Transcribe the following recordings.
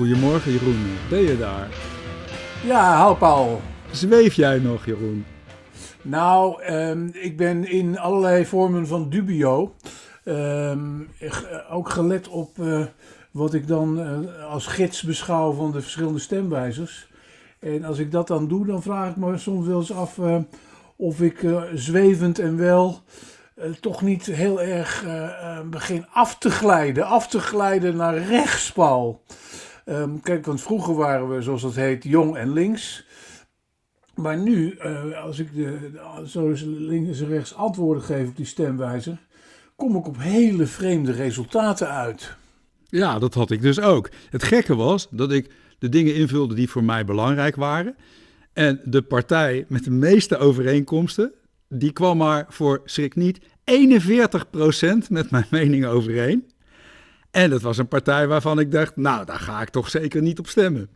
Goedemorgen Jeroen, ben je daar? Ja, hou Paul. Zweef jij nog Jeroen? Nou, ehm, ik ben in allerlei vormen van dubio. Ehm, ook gelet op uh, wat ik dan uh, als gids beschouw van de verschillende stemwijzers. En als ik dat dan doe, dan vraag ik me soms wel eens af uh, of ik zwevend en wel toch niet heel erg begin af te glijden. Af te glijden naar rechts, Paul. Um, kijk, want vroeger waren we, zoals dat heet, jong en links. Maar nu, uh, als ik de, zo links en rechts antwoorden geef op die stemwijzer, kom ik op hele vreemde resultaten uit. Ja, dat had ik dus ook. Het gekke was dat ik de dingen invulde die voor mij belangrijk waren. En de partij met de meeste overeenkomsten, die kwam maar voor schrik niet 41% met mijn mening overeen. En dat was een partij waarvan ik dacht, nou, daar ga ik toch zeker niet op stemmen.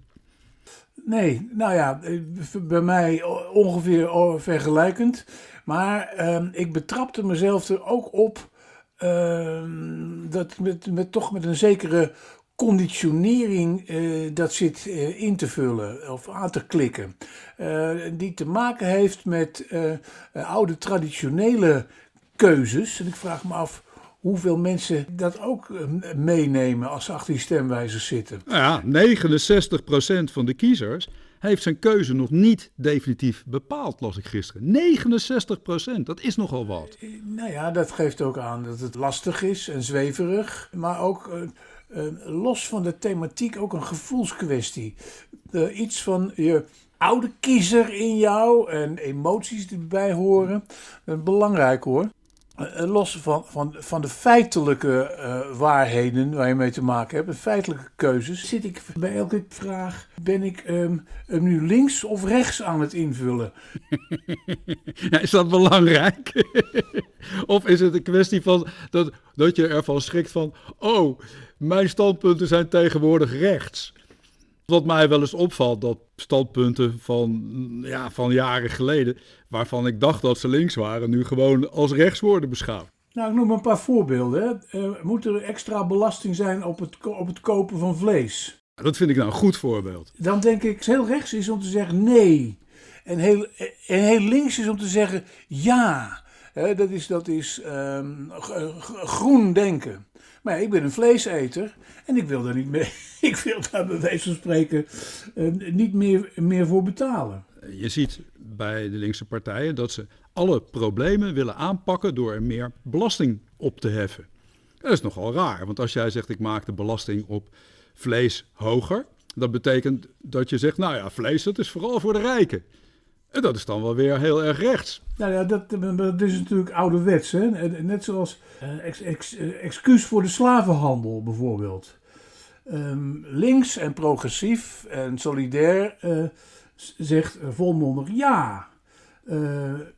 Nee, nou ja, bij mij ongeveer vergelijkend. Maar uh, ik betrapte mezelf er ook op uh, dat met, met, toch met een zekere conditionering uh, dat zit uh, in te vullen of aan te klikken. Uh, die te maken heeft met oude traditionele keuzes. En ik vraag me af hoeveel mensen dat ook eh, meenemen als ze achter die stemwijzers zitten. Nou ja, 69% van de kiezers heeft zijn keuze nog niet definitief bepaald, las ik gisteren. 69%, dat is nogal wat. Eh, nou ja, dat geeft ook aan dat het lastig is en zweverig, maar ook uh, uh, los van de thematiek ook een gevoelskwestie. iets van je oude kiezer in jou en emoties die erbij horen. belangrijk hoor. Eh, eh, los van, van, van de feitelijke uh, waarheden waar je mee te maken hebt, de feitelijke keuzes, zit ik bij elke vraag: ben ik um, nu links of rechts aan het invullen? Is dat belangrijk? of is het een kwestie van dat, dat je ervan schrikt van: oh, mijn standpunten zijn tegenwoordig rechts? Wat mij wel eens opvalt, dat standpunten van, ja, van jaren geleden, waarvan ik dacht dat ze links waren, nu gewoon als rechts worden beschouwd. Nou, ik noem een paar voorbeelden. Uh, moet er extra belasting zijn op het, op het kopen van vlees? Dat vind ik nou een goed voorbeeld. Dan denk ik, heel rechts is om te zeggen nee. En heel, en heel links is om te zeggen ja. dat is, dat is um, groen denken. Maar ik ben een vleeseter en ik wil daar niet meer, ik wil daar bij wijze van spreken uh, niet meer, meer voor betalen. Je ziet bij de linkse partijen dat ze alle problemen willen aanpakken door er meer belasting op te heffen. Dat is nogal raar, want als jij zegt ik maak de belasting op vlees hoger, dat betekent dat je zegt, nou ja, vlees dat is vooral voor de rijken. En dat is dan wel weer heel erg rechts. Nou ja, dat, dat is natuurlijk ouderwets. Hè? Net zoals ex, eh, excuus voor de slavenhandel bijvoorbeeld. Um, links en progressief en solidair uh, zegt volmondig ja.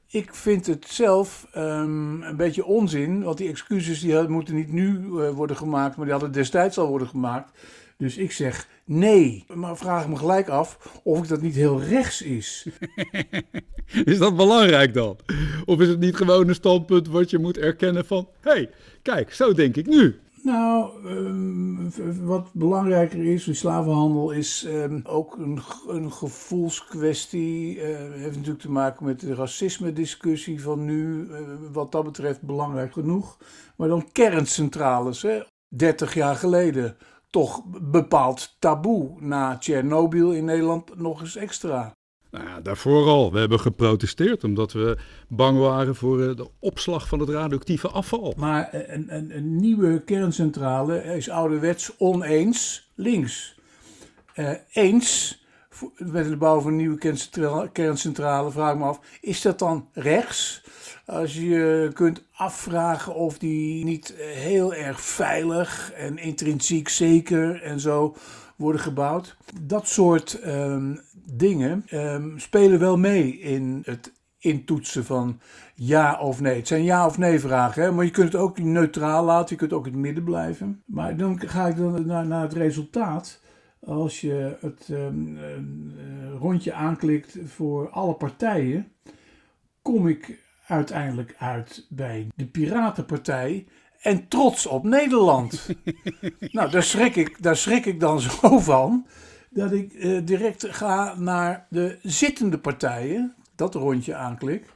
Ik vind het zelf um, een beetje onzin, want die excuses die moeten niet nu worden gemaakt, maar die hadden destijds al worden gemaakt. Dus ik zeg nee. Maar vraag me gelijk af of ik dat niet heel rechts is. is dat belangrijk dan? Of is het niet gewoon een standpunt wat je moet erkennen van... hé, hey, kijk, zo denk ik nu. Nou, um, wat belangrijker is, die slavenhandel is um, ook een, een gevoelskwestie. Uh, heeft natuurlijk te maken met de racisme-discussie van nu. Uh, wat dat betreft belangrijk genoeg. Maar dan kerncentrales, hè? 30 jaar geleden toch bepaald taboe. Na Tsjernobyl in Nederland nog eens extra. Nou ja, daarvoor al. We hebben geprotesteerd omdat we bang waren voor eh, de opslag van het radioactieve afval. Maar een, een, een nieuwe kerncentrale is ouderwets oneens links. Uh, eens met de bouw van een nieuwe kerncentrale, vraag ik me af, is dat dan rechts? Als je kunt afvragen of die niet heel erg veilig en intrinsiek zeker en zo worden gebouwd. Dat soort um, dingen um, spelen wel mee in het intoetsen van ja of nee. Het zijn ja of nee vragen, hè? maar je kunt het ook neutraal laten, je kunt ook in het midden blijven. Maar dan ga ik dan naar, naar het resultaat. Als je het um, rondje aanklikt voor alle partijen, kom ik uiteindelijk uit bij de Piratenpartij en trots op Nederland. nou, daar schrik, ik, daar schrik ik dan zo van dat ik eh, direct ga naar de zittende partijen, dat rondje aanklik.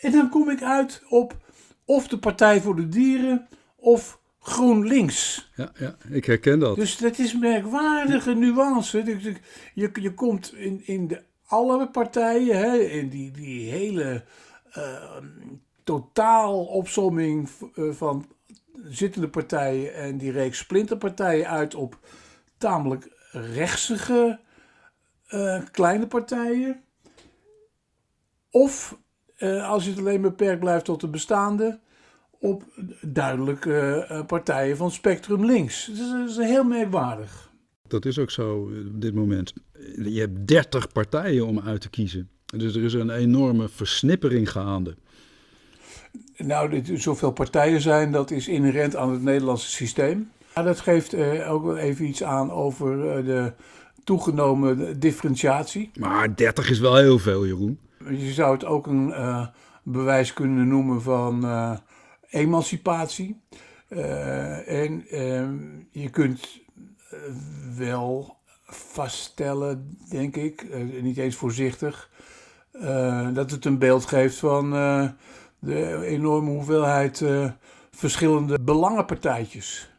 En dan kom ik uit op of de Partij voor de Dieren of GroenLinks. Ja, ja, ik herken dat. Dus dat is merkwaardige nuance. Dus je, je komt in, in de alle partijen, hè, in die, die hele uh, totaal opsomming eh, van zittende partijen en die reeks splinterpartijen uit op tamelijk rechtsige uh, kleine partijen. Of uh, als je het alleen beperkt blijft tot de bestaande, op duidelijke uh, partijen van spectrum links. Dat is heel merkwaardig. Dat is ook zo op dit moment. Je hebt 30 partijen om uit te kiezen. Dus er is een enorme versnippering gaande. Nou, zoveel partijen zijn, dat is inherent aan het Nederlandse systeem. Maar dat geeft uh, ook wel even iets aan over de toegenomen differentiatie. Maar 30 is wel heel veel, Jeroen. Je zou het ook een uh, bewijs kunnen noemen van emancipatie. en ehm, je kunt wel vaststellen, denk ik, niet eens voorzichtig, dat het een beeld geeft van de enorme hoeveelheid verschillende belangenpartijtjes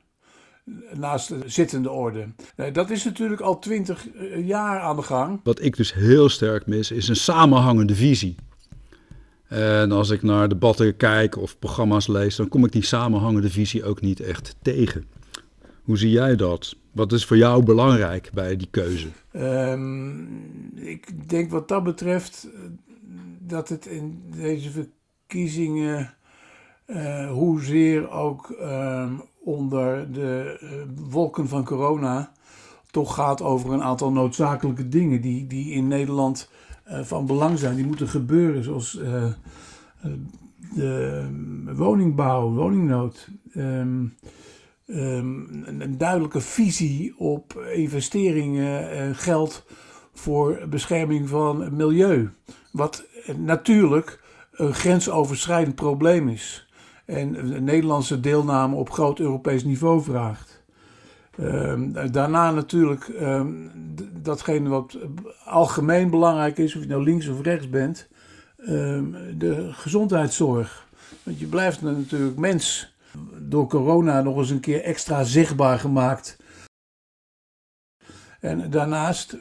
naast de zittende orde. dat is natuurlijk al twintig eh, jaar aan de gang. Wat ik dus heel sterk mis, is een samenhangende visie. En als ik naar debatten kijk of programma's lees, dan kom ik die samenhangende visie ook niet echt tegen. Hoe zie jij dat? Wat is voor jou belangrijk bij die keuze? Um, ik denk wat dat betreft eh, dat het in deze verkiezingen, uh, hoezeer ook uh, onder de uh, wolken van corona, toch gaat over een aantal noodzakelijke dingen die, die in Nederland eh, van belang zijn. Die moeten gebeuren, zoals de woningbouw, woningnood. Um, um, een duidelijke visie op investeringen en geld voor bescherming van milieu. Wat natuurlijk een grensoverschrijdend probleem is. En de Nederlandse deelname op groot Europees niveau vraagt. Um, daarna natuurlijk um, datgene wat algemeen belangrijk is, of je nou links of rechts bent, um, de gezondheidszorg. Want je blijft natuurlijk mens. Door corona nog eens een keer extra zichtbaar gemaakt. En daarnaast,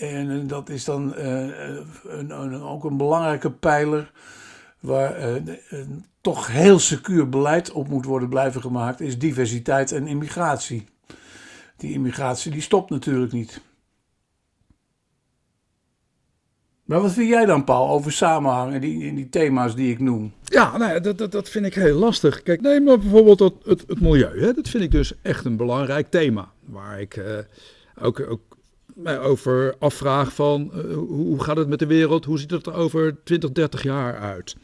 en dat is dan uh, een, een, ook een belangrijke pijler waar uh, een toch heel secuur beleid op moet worden blijven gemaakt, is diversiteit en immigratie. Die immigratie die stopt natuurlijk niet. Maar wat vind jij dan, Paul, over samenhang en die, die thema's die ik noem? Ja, nou dat, dat, dat vind ik heel lastig. Kijk, neem maar bijvoorbeeld het, het, het milieu. Hè. Dat vind ik dus echt een belangrijk thema. Waar ik uh, ook, ook mij over afvraag van uh, hoe gaat het met de wereld? Hoe ziet het er over 20, 30 jaar uit?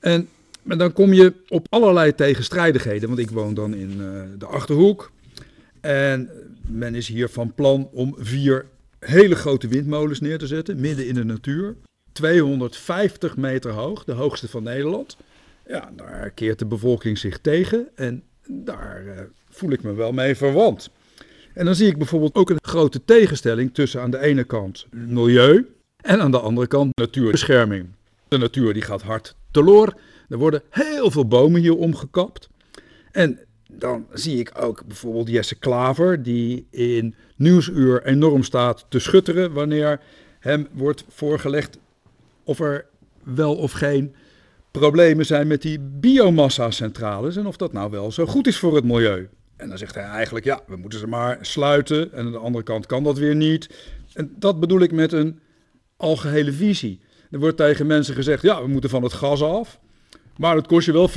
En, en dan kom je op allerlei tegenstrijdigheden. Want ik woon dan in uh, de Achterhoek. En men is hier van plan om vier hele grote windmolens neer te zetten, midden in de natuur. 250 meter hoog, de hoogste van Nederland. Ja, daar keert de bevolking zich tegen en daar uh, voel ik me wel mee verwant. En dan zie ik bijvoorbeeld ook een grote tegenstelling tussen aan de ene kant milieu en aan de andere kant natuurbescherming. De natuur die gaat hard teloor. Er worden heel veel bomen hier omgekapt. En dan zie ik ook bijvoorbeeld Jesse Klaver, die in Nieuwsuur enorm staat te schutteren wanneer hem wordt voorgelegd of er wel of geen problemen zijn met die biomassa-centrales en of dat nou wel zo goed is voor het milieu. En dan zegt hij eigenlijk, ja, we moeten ze maar sluiten. En aan de andere kant kan dat weer niet. En dat bedoel ik met een algehele visie. Er wordt tegen mensen gezegd, ja, we moeten van het gas af. Maar het kost je wel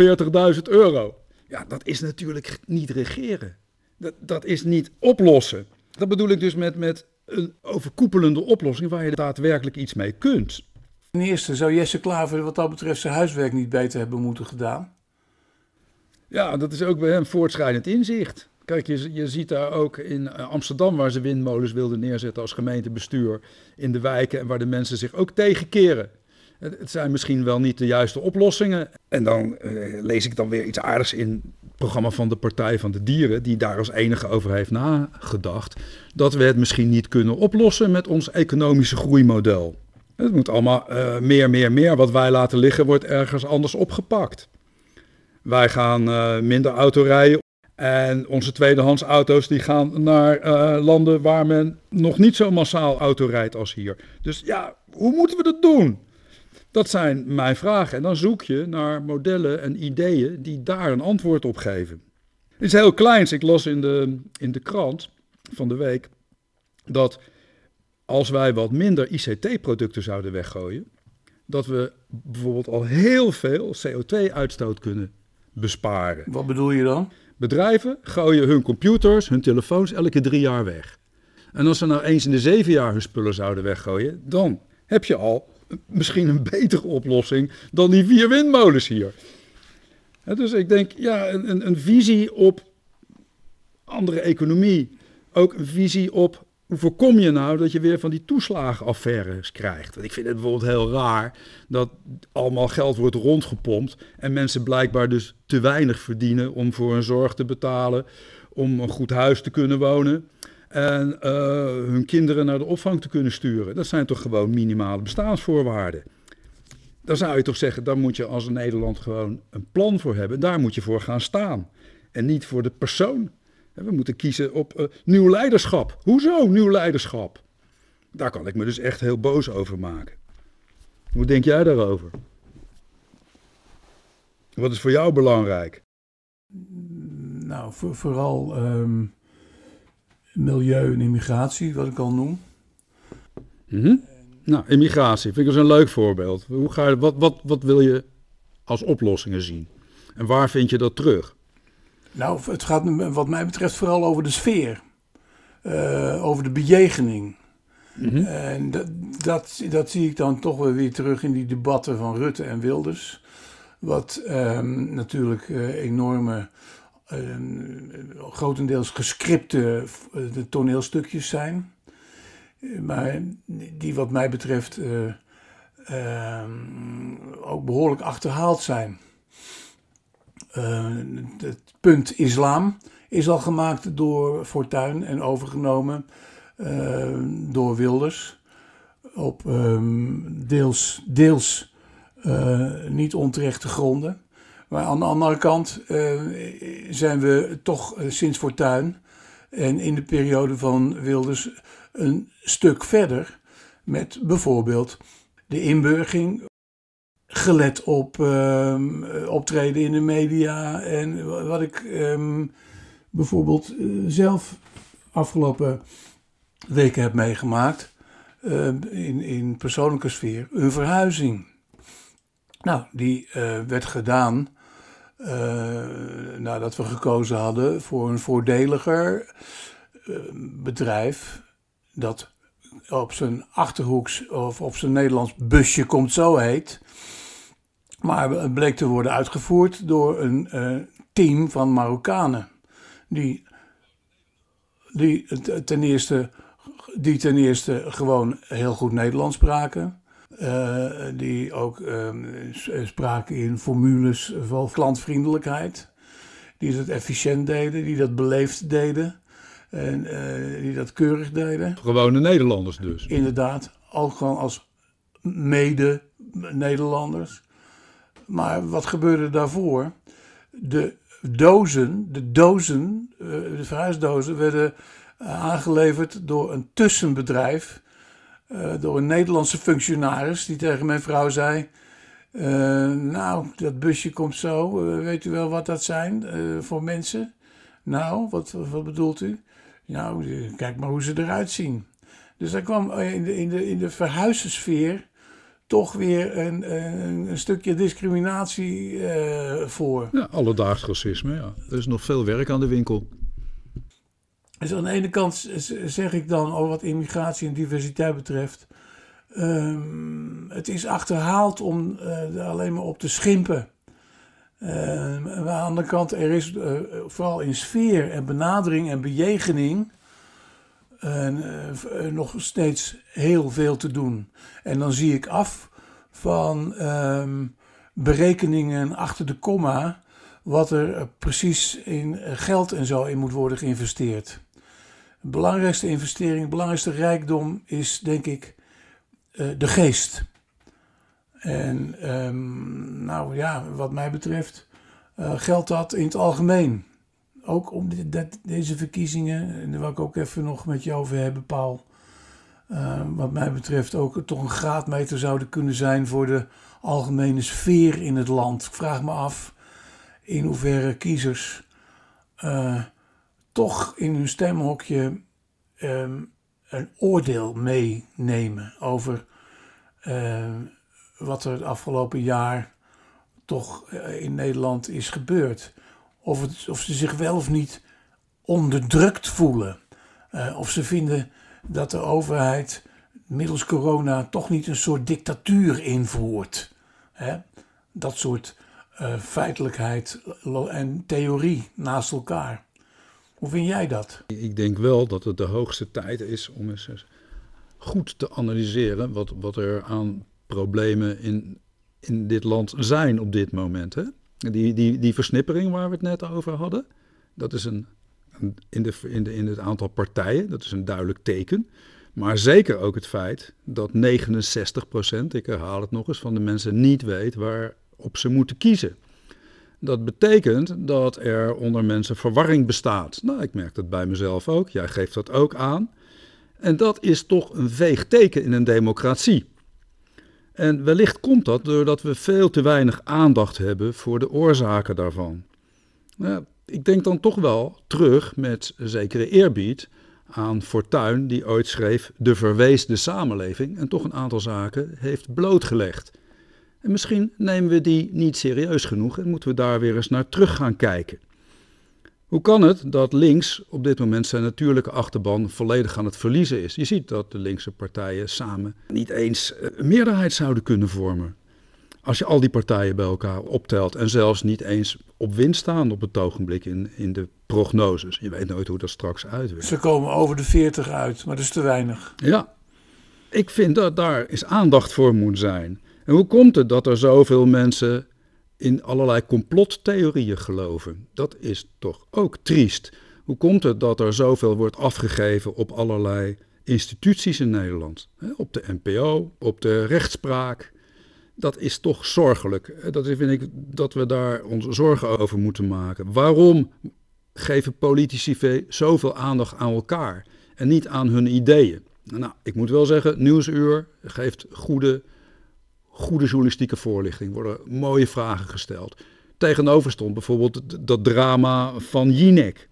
40.000 euro. Ja, dat is natuurlijk niet regeren. Dat, dat is niet oplossen. Dat bedoel ik dus met, met een overkoepelende oplossing waar je daadwerkelijk iets mee kunt. Ten eerste zou Jesse Klaver wat dat betreft zijn huiswerk niet beter hebben moeten gedaan. Ja, dat is ook bij hem voortschrijdend inzicht. Kijk, je, je ziet daar ook in eh, Amsterdam, waar ze windmolens wilden neerzetten als gemeentebestuur in de wijken en waar de mensen zich ook tegenkeren. Het, zijn misschien wel niet de juiste oplossingen. En dan eh, lees ik dan weer iets aardigs in het programma van de Partij van de Dieren, die daar als enige over heeft nagedacht, dat we het misschien niet kunnen oplossen met ons economische groeimodel. Het moet allemaal eh, meer, meer, meer. Wat wij laten liggen wordt ergens anders opgepakt. Wij gaan uh, minder autorijden en onze tweedehands auto's die gaan naar landen waar men nog niet zo massaal auto rijdt als hier. Dus ja, hoe moeten we dat doen? Dat zijn mijn vragen. En dan zoek je naar modellen en ideeën die daar een antwoord op geven. Het is heel kleins. Ik las in de, in de krant van de week dat als wij wat minder ICT-producten zouden weggooien, dat we bijvoorbeeld al heel veel CO2-uitstoot kunnen besparen. Wat bedoel je dan? Bedrijven gooien hun computers, hun telefoons elke drie jaar weg. En als ze nou eens in de zeven jaar hun spullen zouden weggooien, dan heb je al misschien een betere oplossing dan die vier windmolens hier. dus ik denk, ja, een, een visie op andere economie. Ook een visie op hoe voorkom je nou dat je weer van die toeslagenaffaires krijgt? Want ik vind het bijvoorbeeld heel raar dat allemaal geld wordt rondgepompt en mensen blijkbaar dus te weinig verdienen om voor hun zorg te betalen, om een goed huis te kunnen wonen en uh, hun kinderen naar de opvang te kunnen sturen. Dat zijn toch gewoon minimale bestaansvoorwaarden. Dan zou je toch zeggen, daar moet je als Nederland gewoon een plan voor hebben. Daar moet je voor gaan staan. En niet voor de persoon. We moeten kiezen op uh, nieuw leiderschap. Hoezo nieuw leiderschap? Daar kan ik me dus echt heel boos over maken. Hoe denk jij daarover? Wat is voor jou belangrijk? Nou, voor, vooral um, milieu en immigratie, wat ik al noem. Mm -hmm. Nou, immigratie vind ik dus een leuk voorbeeld. Hoe ga je, wat, wat, wat wil je als oplossingen zien? En waar vind je dat terug? Nou, het gaat wat mij betreft vooral over de sfeer. Uh, over de bejegening. Mm -hmm. En dat, dat, dat, zie ik dan toch weer, weer terug in die debatten van Rutte en Wilders. Wat um, natuurlijk uh, enorme, grotendeels gescripte toneelstukjes zijn. Maar die wat mij betreft ehm, ook behoorlijk achterhaald zijn. Het punt islam is al gemaakt door Fortuyn en overgenomen door Wilders. Op um, deels, deels niet onterechte gronden. Maar aan de andere kant zijn we toch sinds Fortuyn en in de periode van Wilders een stuk verder met bijvoorbeeld de inburging gelet op um, optreden in de media. En wat ik um, bijvoorbeeld uh, zelf afgelopen weken heb meegemaakt. In, in persoonlijke sfeer. Een verhuizing. Nou, die werd gedaan nadat we gekozen hadden voor een voordeliger bedrijf. Dat op zijn achterhoeks of op zijn Nederlands busje komt zo heet. Maar het bleek te worden uitgevoerd door een uh, team van Marokkanen. Die, die, ten eerste, die ten eerste gewoon heel goed Nederlands spraken. Uh, die ook uh, spraken in formules van klantvriendelijkheid. Die het efficiënt deden, die dat beleefd deden. En uh, die dat keurig deden. Gewone Nederlanders dus. Inderdaad, ook gewoon als mede-Nederlanders. Maar wat gebeurde daarvoor? De dozen, de dozen, eh, de verhuisdozen werden eh, aangeleverd door een tussenbedrijf. Uh, door een Nederlandse functionaris die tegen mijn vrouw zei... Uh, nou, dat busje komt zo. Uh, weet u wel wat dat zijn voor mensen? Nou, wat, wat bedoelt u? Nou, kijk maar hoe ze eruit zien. Dus daar kwam in de, in de, in de toch weer een, een, stukje discriminatie voor. Ja, alledaags racisme, ja. Er is nog veel werk aan de winkel. Dus aan de ene kant zeg ik dan wat immigratie en diversiteit betreft. Um, het is achterhaald om uh, alleen maar op te schimpen. Uh, maar aan de andere kant, er is uh, vooral in sfeer en benadering en bejegening en, uh, nog steeds heel veel te doen. En dan zie ik af van ehm, berekeningen achter de komma wat er precies in geld en zo in moet worden geïnvesteerd. De belangrijkste investering, de belangrijkste rijkdom is denk ik uh, de geest. En um, nou ja, wat mij betreft uh, geldt dat in het algemeen. Ook om deze verkiezingen, en daar wil ik ook even nog met je over hebben, Paul. Uh, wat mij betreft ook toch een graadmeter zouden kunnen zijn voor de algemene sfeer in het land. Ik vraag me af in hoeverre kiezers toch in hun stemhokje um, een oordeel meenemen over uh, wat er het afgelopen jaar toch uh, in Nederland is gebeurd. Of, of ze zich wel of niet onderdrukt voelen. of ze vinden dat de overheid middels corona toch niet een soort dictatuur invoert. Hè? Dat soort uh, feitelijkheid en theorie naast elkaar. Hoe vind jij dat? Ik denk wel dat het de hoogste tijd is om eens goed te analyseren wat, wat er aan problemen in, in dit land zijn op dit moment. Hè? Die, die, die versnippering waar we het net over hadden, dat is een, in, de, in, de, in het aantal partijen, dat is een duidelijk teken. Maar zeker ook het feit dat 69%, ik herhaal het nog eens, van de mensen niet weet waarop ze moeten kiezen. Dat betekent dat er onder mensen verwarring bestaat. Nou, ik merk dat bij mezelf ook. Jij geeft dat ook aan. En dat is toch een veeg teken in een democratie. En wellicht komt dat doordat we veel te weinig aandacht hebben voor de oorzaken daarvan. Nou, ik denk dan toch wel terug met zekere eerbied aan Fortuyn, die ooit schreef De verweesde samenleving en toch een aantal zaken heeft blootgelegd. En misschien nemen we die niet serieus genoeg en moeten we daar weer eens naar terug gaan kijken. Hoe kan het dat links op dit moment zijn natuurlijke achterban volledig aan het verliezen is? Je ziet dat de linkse partijen samen niet eens een meerderheid zouden kunnen vormen. Als je al die partijen bij elkaar optelt en zelfs niet eens op winst staan op het ogenblik in, in de prognoses. Je weet nooit hoe dat straks uitwerkt. Ze komen over de 40 uit, maar dat is te weinig. Ja, ik vind dat daar is aandacht voor moet zijn. En hoe komt het dat er zoveel mensen in allerlei complottheorieën geloven? Dat is toch ook triest. Hoe komt het dat er zoveel wordt afgegeven op allerlei instituties in Nederland? Op de NPO, op de rechtspraak. Dat is toch zorgelijk. Dat vind ik dat we daar ons zorgen over moeten maken. Waarom geven politici zoveel aandacht aan elkaar en niet aan hun ideeën? Nou, ik moet wel zeggen, Nieuwsuur geeft goede goede journalistieke voorlichting, worden mooie vragen gesteld. Tegenover stond bijvoorbeeld dat drama van Jinek.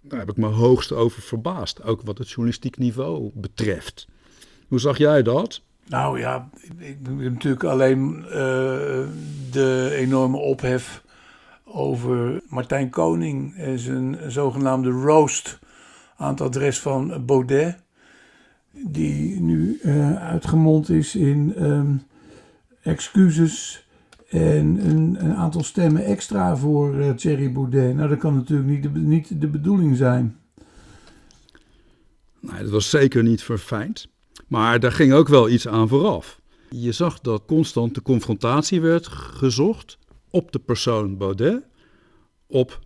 Daar heb ik me hoogst over verbaasd, ook wat het journalistiek niveau betreft. Hoe zag jij dat? Nou ja, ik heb natuurlijk alleen uh, de enorme ophef over Martijn Koning en zijn zogenaamde roast aan het adres van Baudet. Die nu uh, uitgemond is in ehm, excuses en een, een, aantal stemmen extra voor uh, Thierry Baudet. Nou, dat kan natuurlijk niet de, niet de bedoeling zijn. Nee, dat was zeker niet verfijnd. Maar daar ging ook wel iets aan vooraf. Je zag dat constant de confrontatie werd gezocht op de persoon Baudet, op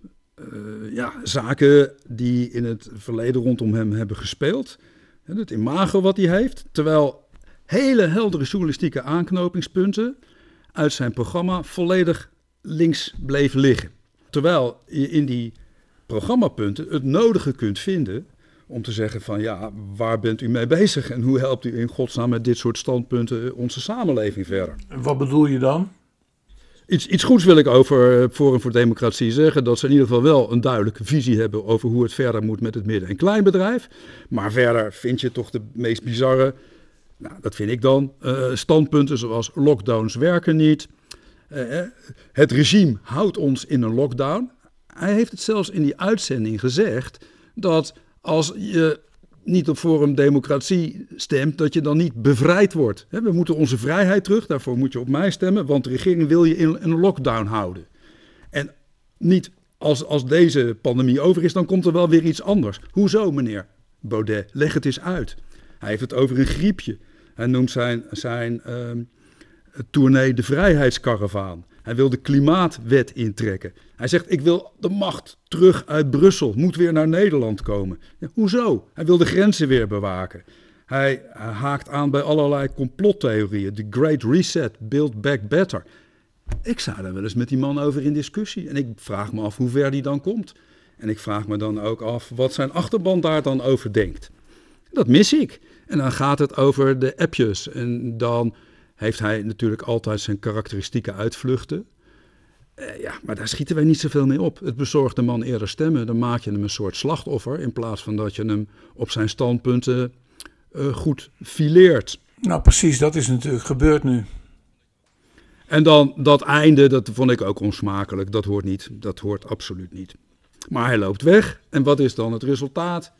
uh, ja, zaken die in het verleden rondom hem hebben gespeeld. Het imago wat hij heeft. Terwijl hele heldere journalistieke aanknopingspunten uit zijn programma volledig links bleven liggen. Terwijl je in die programmapunten het nodige kunt vinden om te zeggen van ja, waar bent u mee bezig en hoe helpt u in godsnaam met dit soort standpunten onze samenleving verder? Wat bedoel je dan? Iets, iets goeds wil ik over Forum voor Democratie zeggen. Dat ze in ieder geval wel een duidelijke visie hebben over hoe het verder moet met het midden- en kleinbedrijf. Maar verder vind je toch de meest bizarre nou, dat vind ik dan. Uh, standpunten zoals lockdowns werken niet. Uh, het regime houdt ons in een lockdown. Hij heeft het zelfs in die uitzending gezegd dat als je niet op Forum Democratie stemt, dat je dan niet bevrijd wordt. We moeten onze vrijheid terug, daarvoor moet je op mij stemmen, want de regering wil je in een lockdown houden. En niet als, als deze pandemie over is, dan komt er wel weer iets anders. Hoezo, meneer Baudet? Leg het eens uit. Hij heeft het over een griepje. Hij noemt zijn, zijn uh, tournee De Vrijheidskaravaan. Hij wil de klimaatwet intrekken. Hij zegt, ik wil de macht terug uit Brussel, moet weer naar Nederland komen. Ja, hoezo? Hij wil de grenzen weer bewaken. Hij haakt aan bij allerlei complottheorieën. De Great Reset, Build Back Better. Ik sta daar wel eens met die man over in discussie. En ik vraag me af hoe ver die dan komt. En ik vraag me dan ook af wat zijn achterban daar dan over denkt. Dat mis ik. En dan gaat het over de appjes. En dan heeft hij natuurlijk altijd zijn karakteristieke uitvluchten. Eh, ja, maar daar schieten wij niet zoveel mee op. Het bezorgt de man eerder stemmen. Dan maak je hem een soort slachtoffer. In plaats van dat je hem op zijn standpunten uh, goed fileert. Nou, precies, dat is natuurlijk gebeurd nu. En dan dat einde, dat vond ik ook onsmakelijk. Dat hoort niet. Dat hoort absoluut niet. Maar hij loopt weg. En wat is dan het resultaat?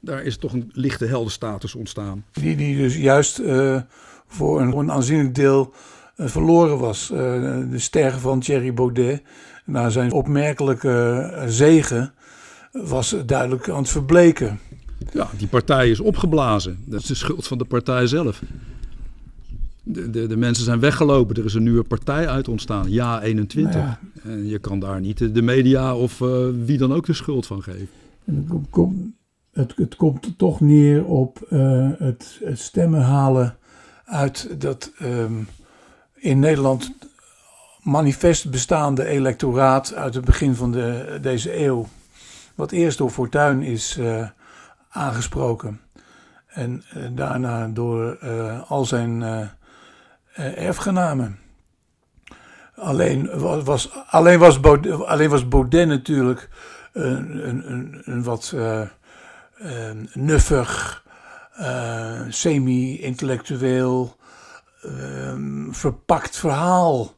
Daar is toch een lichte heldenstatus ontstaan. Die, die dus juist uh, voor een, een aanzienlijk deel uh, verloren was. Uh, de sterren van Thierry Baudet, na zijn opmerkelijke zegen, was duidelijk aan het verbleken. Ja, die partij is opgeblazen. Dat is de schuld van de partij zelf. De, de, de, mensen zijn weggelopen. Er is een nieuwe partij uit ontstaan. Ja 21. Nou ja. En je kan daar niet de media of uh, wie dan ook de schuld van geven. Het, het komt toch neer op uh, het, stemmen halen uit dat um, in Nederland manifest bestaande electoraat uit het begin van de, deze eeuw. Wat eerst door Fortuyn is uh, aangesproken. En uh, daarna door al zijn erfgenamen. Alleen was, alleen was, Baudet, alleen was Baudet natuurlijk een, een, een wat uh, uh, nuffig, uh, semi-intellectueel, verpakt verhaal.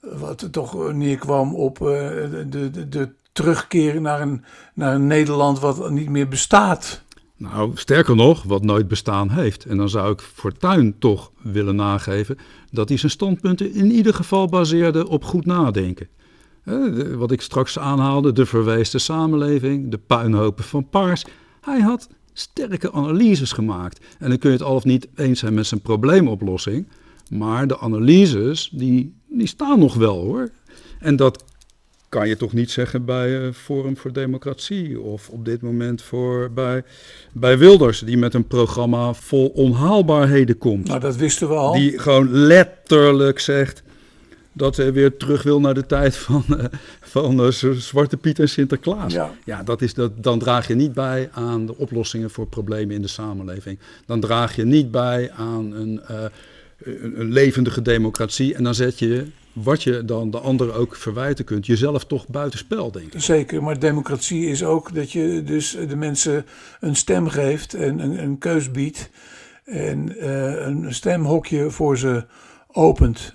Wat toch neerkwam op de, de, de terugkeer naar een, naar een Nederland wat niet meer bestaat. Nou, sterker nog, wat nooit bestaan heeft. En dan zou ik Fortuyn toch willen nageven dat hij zijn standpunten in ieder geval baseerde op goed nadenken. Wat ik straks aanhaalde, de verweesde samenleving, de puinhopen van Paars. Hij had sterke analyses gemaakt. En dan kun je het al of niet eens zijn met zijn probleemoplossing. Maar de analyses, die, die staan nog wel hoor. En dat kan je toch niet zeggen bij uh, Forum voor Democratie of op dit moment voor, bij, bij Wilders, die met een programma vol onhaalbaarheden komt. Nou, dat wisten we al. Die gewoon letterlijk zegt dat hij weer terug wil naar de tijd van, uh, van uh, Zwarte Piet en Sinterklaas. Ja, ja dat is, dat, dan draag je niet bij aan de oplossingen voor problemen in de samenleving. Dan draag je niet bij aan een, een, een levendige democratie en dan zet je wat je dan de anderen ook verwijten kunt, jezelf toch buitenspel, denk ik. Zeker, maar democratie is ook dat je dus de mensen een stem geeft en een, een keus biedt. En uh, een stemhokje voor ze opent.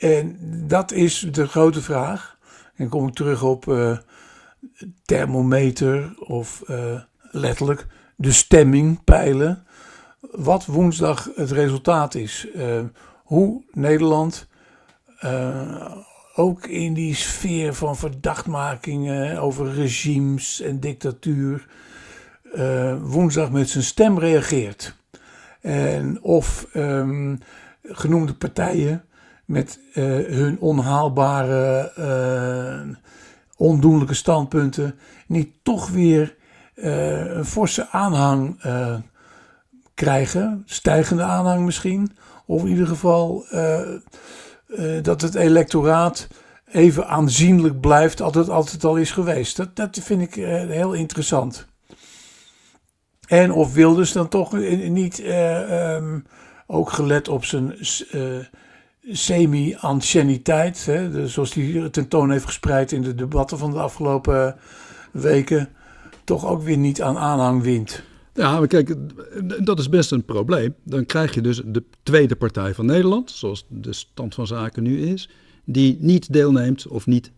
En dat is de grote vraag. En kom ik terug op uh, thermometer of uh, letterlijk de stemming peilen. Wat woensdag het resultaat is. hoe Nederland ook in die sfeer van verdachtmakingen over regimes en dictatuur woensdag met zijn stem reageert. En of um, genoemde partijen met uh, hun onhaalbare, ondoenlijke standpunten niet toch weer een forse aanhang krijgen, stijgende aanhang misschien, of in ieder geval dat het electoraat even aanzienlijk blijft, altijd, altijd al is geweest. Dat, dat vind ik heel interessant. En of Wilders dan toch niet, um, ook gelet op zijn semi-anciëniteit, zoals hij tentoon heeft gespreid in de debatten van de afgelopen weken, toch ook weer niet aan aanhang wint. Ja, maar kijk, dat is best een probleem. Dan krijg je dus de tweede partij van Nederland, zoals de stand van zaken nu is, die niet deelneemt of niet,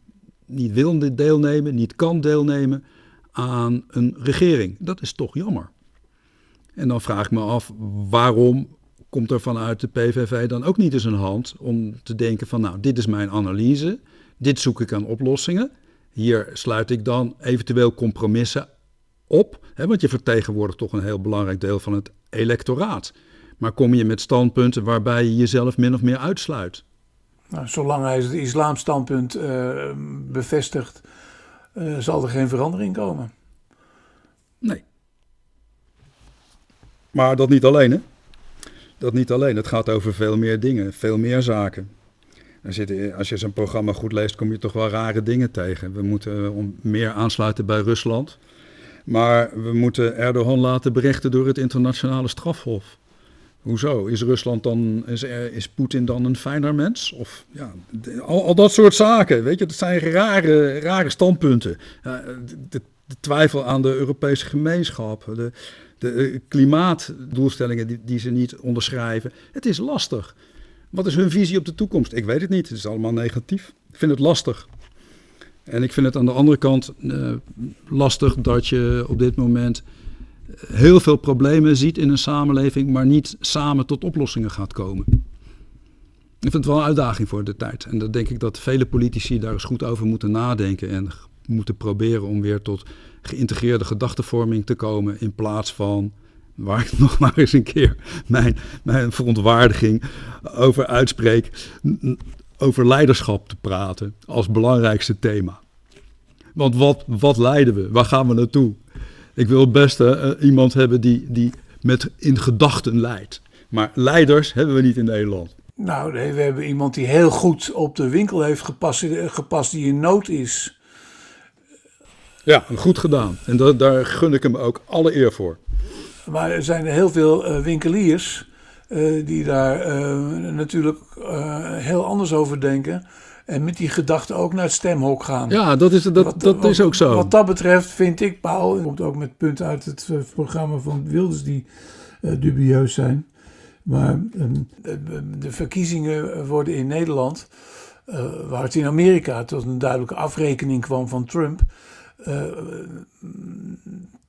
niet wil deelnemen, niet kan deelnemen aan een regering. Dat is toch jammer. En dan vraag ik me af, waarom komt er vanuit de PVV dan ook niet eens een hand om te denken van, nou, dit is mijn analyse, dit zoek ik aan oplossingen. Hier sluit ik dan eventueel compromissen op, hè, want je vertegenwoordigt toch een heel belangrijk deel van het electoraat. Maar kom je met standpunten waarbij je jezelf min of meer uitsluit? Nou, zolang hij het islamstandpunt uh, bevestigt, uh, zal er geen verandering komen. Nee. Maar dat niet alleen, hè? Dat niet alleen. Het gaat over veel meer dingen, veel meer zaken. Zit, als je zo'n programma goed leest, kom je toch wel rare dingen tegen. We moeten eh, meer aansluiten bij Rusland. Maar we moeten Erdogan laten berechten door het internationale strafhof. Hoezo? Is Rusland dan, is, is Poetin dan een fijner mens? Of ja, al, al, dat soort zaken, weet je, dat zijn rare, rare standpunten. de, de, twijfel aan de Europese gemeenschap, de, de klimaatdoelstellingen die, die ze niet onderschrijven. Het is lastig. Wat is hun visie op de toekomst? Ik weet het niet. Het is allemaal negatief. Ik vind het lastig. En ik vind het aan de andere kant uh, lastig dat je op dit moment heel veel problemen ziet in een samenleving, maar niet samen tot oplossingen gaat komen. Ik vind het wel een uitdaging voor de tijd. En dan denk ik dat vele politici daar eens goed over moeten nadenken en moeten proberen om weer tot geïntegreerde gedachtenvorming te komen in plaats van waar ik nog maar eens een keer mijn, mijn verontwaardiging over uitspreek, over leiderschap te praten als belangrijkste thema. Want wat, wat leiden we? Waar gaan we naartoe? Ik wil best uh, iemand hebben die, die met in gedachten leidt. Maar leiders hebben we niet in Nederland. Nou, nee, we hebben iemand die heel goed op de winkel heeft gepast, eh, gepast die in nood is. Ja, goed gedaan. En dat, daar gun ik hem ook alle eer voor. Maar er zijn heel veel uh, winkeliers uh, die daar uh, natuurlijk heel anders over denken. En met die gedachte ook naar het stemhok gaan. Ja, dat is, dat, dat is ook zo. Wat dat betreft vind ik, Paul, komt ook met punten uit het programma van Wilders die dubieus zijn. Maar ehm, de verkiezingen worden in Nederland, waar het in Amerika tot een duidelijke afrekening kwam van Trump,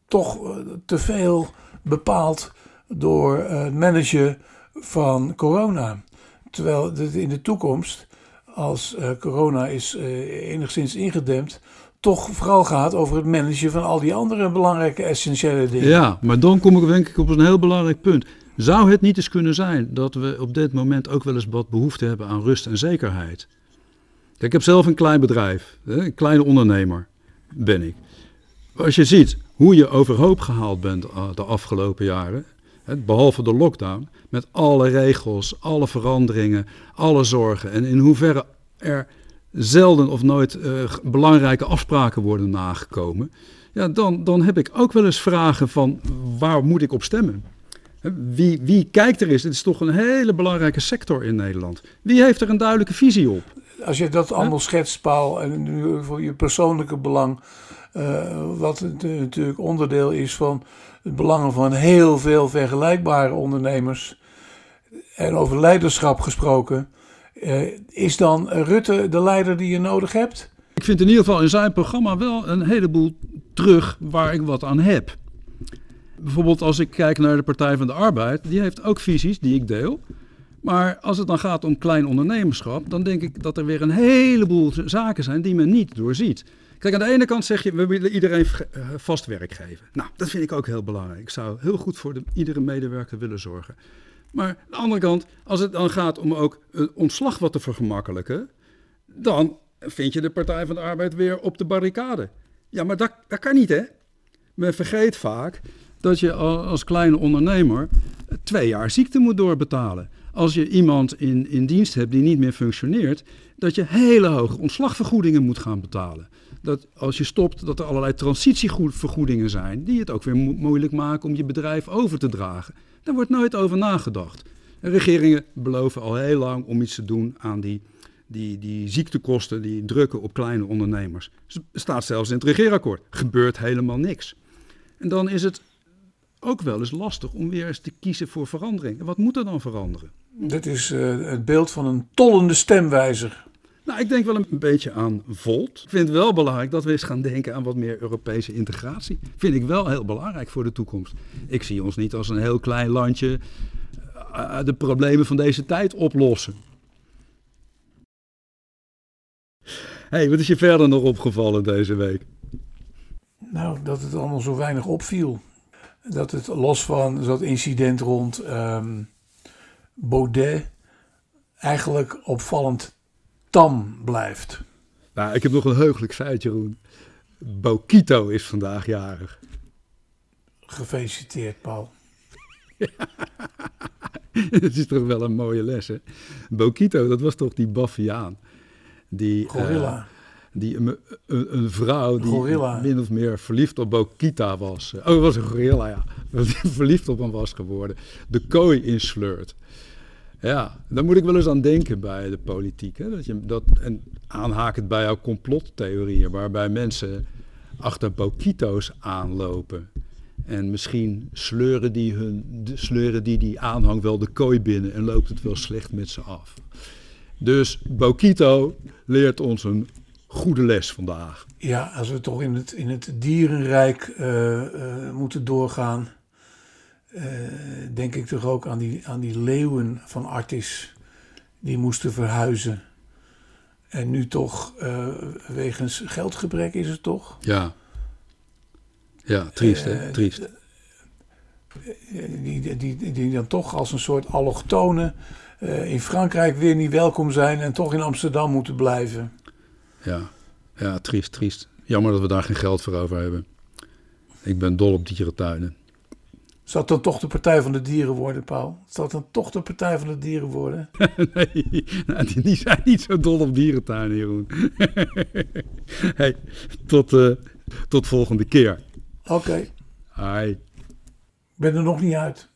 toch te veel bepaald door het managen van corona. Terwijl in de toekomst, als corona is enigszins ingedempt, toch vooral gaat over het managen van al die andere belangrijke essentiële dingen. Ja, maar dan kom ik denk ik op een heel belangrijk punt. Zou het niet eens kunnen zijn dat we op dit moment ook wel eens wat behoefte hebben aan rust en zekerheid? Ik heb zelf een klein bedrijf, een kleine ondernemer ben ik. Als je ziet hoe je overhoop gehaald bent eh, de afgelopen jaren, behalve de lockdown, met alle regels, alle veranderingen, alle zorgen en in hoeverre er zelden of nooit uh, belangrijke afspraken worden nagekomen, ja, dan, dan heb ik ook wel eens vragen van waar moet ik op stemmen? Wie, wie kijkt er eens? Het is toch een hele belangrijke sector in Nederland. Wie heeft er een duidelijke visie op? Als je dat allemaal schetst, Paul, en nu voor je persoonlijke belang, uh, wat natuurlijk onderdeel is van het belangen van heel veel vergelijkbare ondernemers. En over leiderschap gesproken, uh, is dan Rutte de leider die je nodig hebt? Ik vind in ieder geval in zijn programma wel een heleboel terug waar ik wat aan heb. Bijvoorbeeld als ik kijk naar de Partij van de Arbeid, die heeft ook visies die ik deel. Maar als het dan gaat om klein ondernemerschap, dan denk ik dat er weer een heleboel zaken zijn die men niet doorziet. Kijk, aan de ene kant zeg je, we willen iedereen eh, vast werk geven. Nou, dat vind ik ook heel belangrijk. Ik zou heel goed voor de, iedere medewerker willen zorgen. Maar aan de andere kant, als het dan gaat om ook een ontslag wat te vergemakkelijken, dan vind je de Partij van de Arbeid weer op de barricade. Ja, maar dat, dat kan niet, hè? Men vergeet vaak dat je als kleine ondernemer twee jaar ziekte moet doorbetalen. Als je iemand in, in dienst hebt die niet meer functioneert, dat je hele hoge ontslagvergoedingen moet gaan betalen dat als je stopt, dat er allerlei transitievergoedingen zijn die het ook weer moeilijk maken om je bedrijf over te dragen. Daar wordt nooit over nagedacht. Regeringen beloven al heel lang om iets te doen aan die, die, die ziektekosten die drukken op kleine ondernemers. Het staat zelfs in het regeerakkoord. Gebeurt helemaal niks. En dan is het ook wel eens lastig om weer eens te kiezen voor verandering. En wat moet er dan veranderen? Dit is uh, het beeld van een tollende stemwijzer. Nou, ik denk wel een beetje aan Volt. Ik vind het wel belangrijk dat we eens gaan denken aan wat meer Europese integratie. Vind ik wel heel belangrijk voor de toekomst. Ik zie ons niet als een heel klein landje uh, de problemen van deze tijd oplossen. hey, wat is je verder nog opgevallen deze week? Nou, dat het allemaal zo weinig opviel. Dat het los van dat incident rond um, Baudet eigenlijk opvallend tam blijft. Nou, ik heb nog een heugelijk feit, Jeroen. Bokito is vandaag jarig. Gefeliciteerd, Paul. Het is toch wel een mooie les, hè? Bokito, dat was toch die Baffiaan? Die, Gorilla. Eh, die, een, vrouw die Gorilla. min of meer verliefd op Bokita was. Oh, het was een gorilla, ja. Verliefd op hem was geworden. De kooi insleurt. Ja, daar moet ik wel eens aan denken bij de politiek. Hè? Dat je, dat, en aanhakend bij jouw complottheorieën, waarbij mensen achter Bokito's aanlopen. En misschien sleuren die, hun, sleuren die die aanhang wel de kooi binnen en loopt het wel slecht met ze af. Dus Bokito leert ons een goede les vandaag. Ja, als we toch in het, in het dierenrijk eh, eh, moeten doorgaan, eh, denk ik toch ook aan die, aan die leeuwen van Artis. Die moesten verhuizen. En nu toch, wegens geldgebrek is het toch? Ja. Ja, triest hè, triest. Die, die, die, dan toch als een soort allochtonen in Frankrijk weer niet welkom zijn en toch in Amsterdam moeten blijven. Ja. ja, triest, triest. Jammer dat we daar geen geld voor over hebben. Ik ben dol op dierentuinen. Zal het dan toch de Partij van de Dieren worden, Paul? Zal het dan toch de Partij van de Dieren worden? nee, nou, die, die zijn niet zo dol op dierentuinen, Jeroen. hey, tot, eh, tot volgende keer. Oké, Hi. ik ben er nog niet uit.